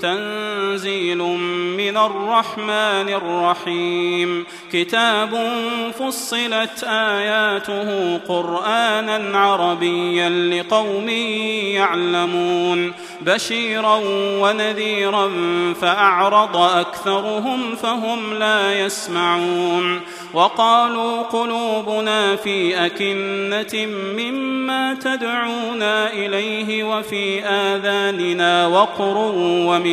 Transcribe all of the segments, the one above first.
تنزيل من الرحمن الرحيم. كتاب فصلت آياته قرآنا عربيا لقوم يعلمون. بشيرا ونذيرا فأعرض أكثرهم فهم لا يسمعون. وقالوا قلوبنا في أكنة مما تدعونا إليه وفي آذاننا وقر ومن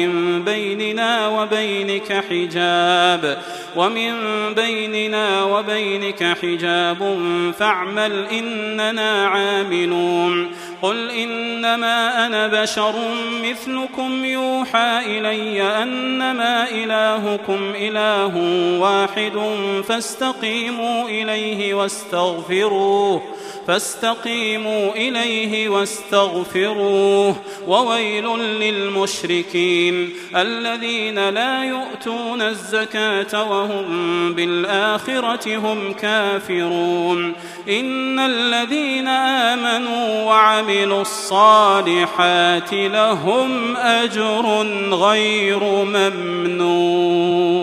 بيننا وبينك حجاب ومن بيننا وبينك حجاب فاعمل إننا عاملون. قل إنما أنا بشر مثلكم يوحى إلي أنما إلهكم إله واحد فاستقيموا إليه واستغفروه فاستقيموا إليه واستغفروه وويل للمشركين الذين لا يؤتون الزكاة وهم بالآخرة هم كافرون إن الذين آمنوا وعملوا الصالحات لهم أجر غير ممنون.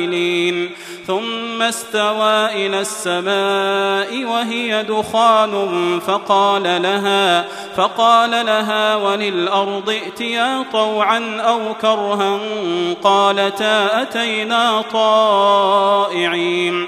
للسائلين ثم استوى إلى السماء وهي دخان فقال لها فقال لها وللأرض ائتيا طوعا أو كرها قالتا أتينا طائعين.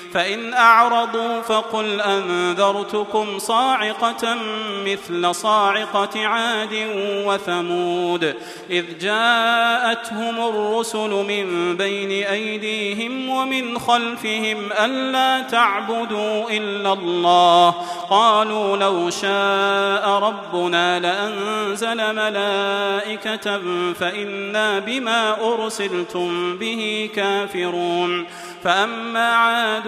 فإن أعرضوا فقل أنذرتكم صاعقة مثل صاعقة عاد وثمود إذ جاءتهم الرسل من بين أيديهم ومن خلفهم ألا تعبدوا إلا الله قالوا لو شاء ربنا لأنزل ملائكة فإنا بما أرسلتم به كافرون فأما عاد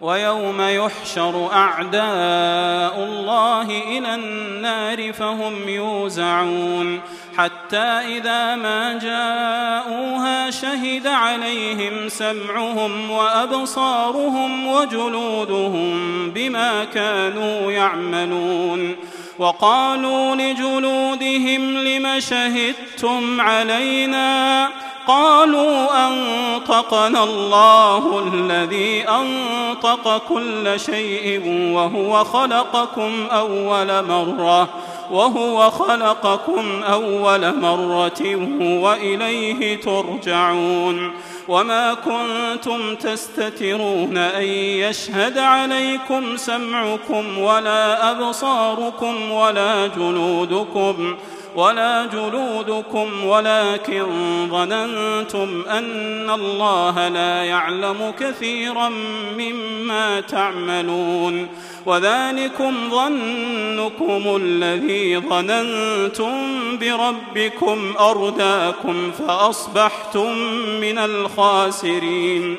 ويوم يحشر أعداء الله إلى النار فهم يوزعون حتى إذا ما جاءوها شهد عليهم سمعهم وأبصارهم وجلودهم بما كانوا يعملون وقالوا لجلودهم لم شهدتم علينا قالوا أنطقنا الله الذي أنطق كل شيء وهو خلقكم أول مرة وهو خلقكم أول مرة وإليه ترجعون. وما كنتم تستترون أن يشهد عليكم سمعكم ولا أبصاركم ولا جلودكم. ولا جلودكم ولكن ظننتم أن الله لا يعلم كثيرا مما تعملون وذلكم ظنكم الذي ظننتم بربكم أرداكم فأصبحتم من الخاسرين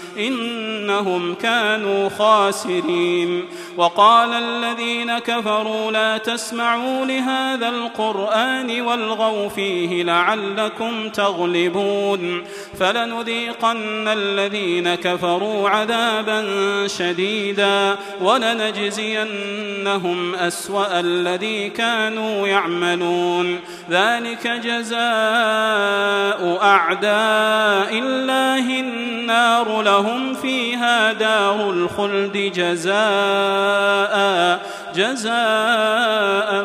إنهم كانوا خاسرين. وقال الذين كفروا لا تسمعوا لهذا القرآن والغوا فيه لعلكم تغلبون. فلنذيقن الذين كفروا عذابا شديدا ولنجزينهم أسوأ الذي كانوا يعملون. ذلك جزاء أعداء الله النار لهم فيها دار الخلد جزاء جزاء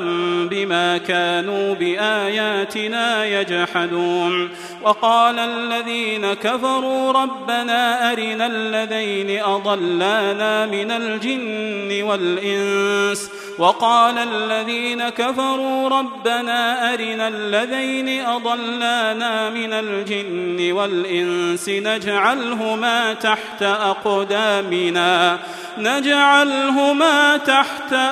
بما كانوا بآياتنا يجحدون. وقال الذين كفروا ربنا أرنا الذين أضلانا من الجن والإنس. وقال الذين كفروا ربنا أرنا الذين أضلانا من الجن والإنس. نجعلهما تحت أقدامنا. نجعلهما تحت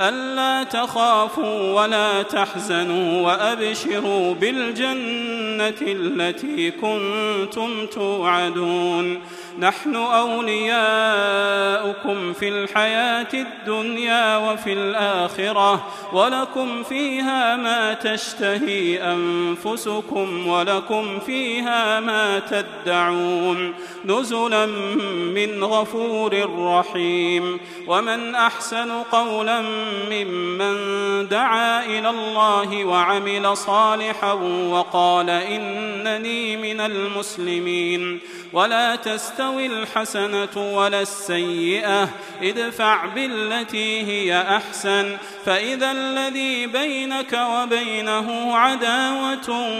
ألا تخافوا ولا تحزنوا وأبشروا بالجنة التي كنتم توعدون. نحن أولياؤكم في الحياة الدنيا وفي الآخرة ولكم فيها ما تشتهي أنفسكم ولكم فيها ما تدعون. نزلا من غفور رحيم. ومن أحسن قولا ممن دعا إلى الله وعمل صالحا وقال إنني من المسلمين. ولا تستوي الحسنة ولا السيئة ادفع بالتي هي أحسن. فإذا الذي بينك وبينه عداوة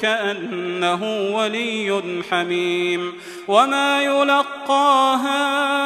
كأنه ولي حميم. وما يلقاها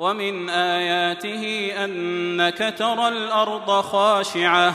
ومن آياته أنك ترى الأرض خاشعة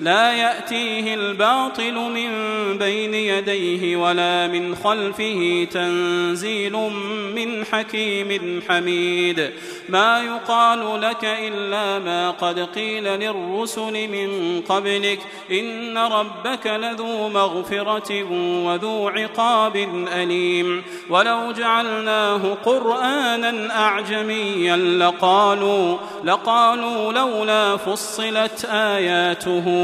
لا يأتيه الباطل من بين يديه ولا من خلفه تنزيل من حكيم حميد. ما يقال لك إلا ما قد قيل للرسل من قبلك. إن ربك لذو مغفرة وذو عقاب أليم. ولو جعلناه قرآنا أعجميا لقالوا لقالوا لولا فصلت آياته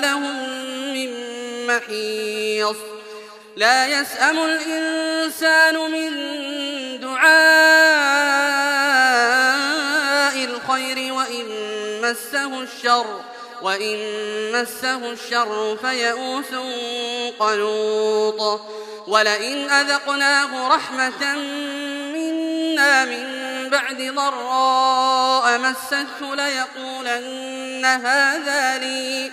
لهم من محيص لا يسأم الإنسان من دعاء الخير وإن مسه الشر وإن مسه الشر فيئوس قنوط ولئن أذقناه رحمة منا من بعد ضراء مسته ليقولن هذا لي